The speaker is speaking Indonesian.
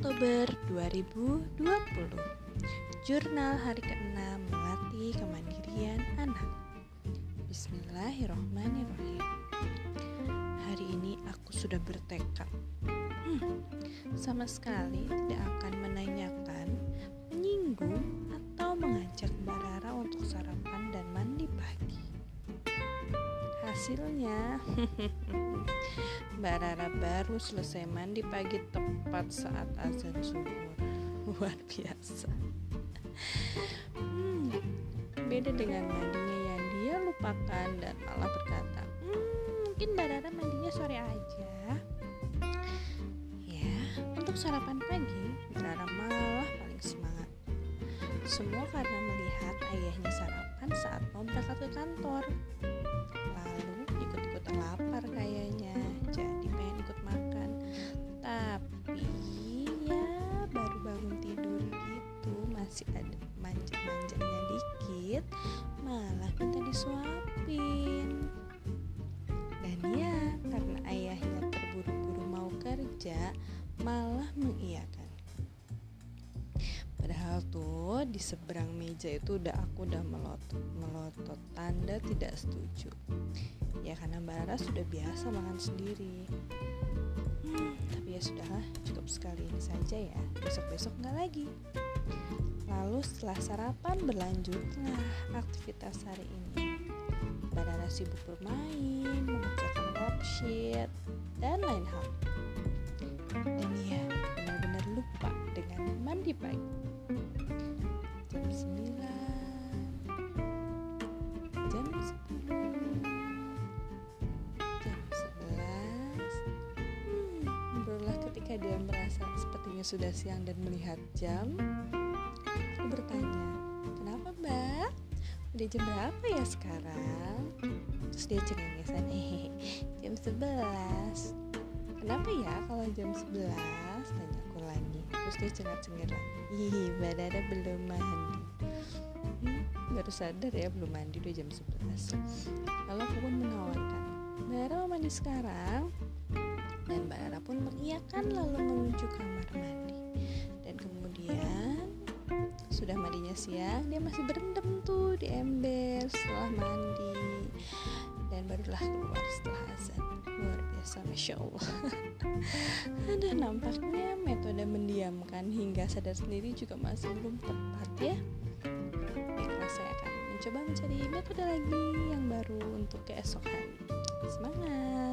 Oktober 2020 Jurnal hari ke-6 Melatih Kemandirian Anak. Bismillahirrohmanirrohim Hari ini aku sudah bertekad. Hmm, Sama sekali tidak akan Hasilnya. Mbak Rara baru selesai mandi pagi tepat saat azan subuh. Luar biasa. Hmm, beda dengan mandinya yang dia lupakan dan malah berkata hmm, mungkin Mbak mandinya sore aja. Ya untuk sarapan pagi Rara malah paling semangat. Semua karena melihat ayahnya sarapan saat mau berangkat kantor. Lalu ikut-ikutan lapar kayaknya. Jadi pengen ikut makan. Tapi masih ada manja-manjanya dikit. Malah minta disuapin dan ya karena ayahnya terburu-buru mau kerja malah mengiyakan tuh di seberang meja itu udah aku udah melotot melotot tanda tidak setuju ya karena Mbak Rara sudah biasa makan sendiri hmm, tapi ya sudahlah cukup sekali ini saja ya besok-besok nggak lagi Lalu setelah sarapan berlanjutlah aktivitas hari ini. Banana sibuk bermain, mengerjakan worksheet, dan lain hal. Dan ya, benar-benar lupa dengan mandi pagi. Ketika dia merasa sepertinya sudah siang dan melihat jam, aku bertanya kenapa mbak? Udah jam berapa ya sekarang? Terus dia cengengesan hehehe jam 11 kenapa ya kalau jam 11 tanya aku lagi. Terus dia cengar-cengir lagi. Ih mbak Dada belum mandi. Hmm, baru sadar ya belum mandi udah jam 11 lalu aku pun menawarkan mbak mau mandi sekarang dan mbak Dada pun mengiyakan lalu menuju kamar mandi. Dan kemudian sudah mandinya siang dia masih berendam tuh di ember setelah mandi. Dan barulah keluar setelah azan. Luar biasa masya allah. Ada nampaknya metode mendiamkan hingga sadar sendiri juga masih belum tepat ya. Baiklah saya akan mencoba mencari metode lagi yang baru untuk keesokan. Semangat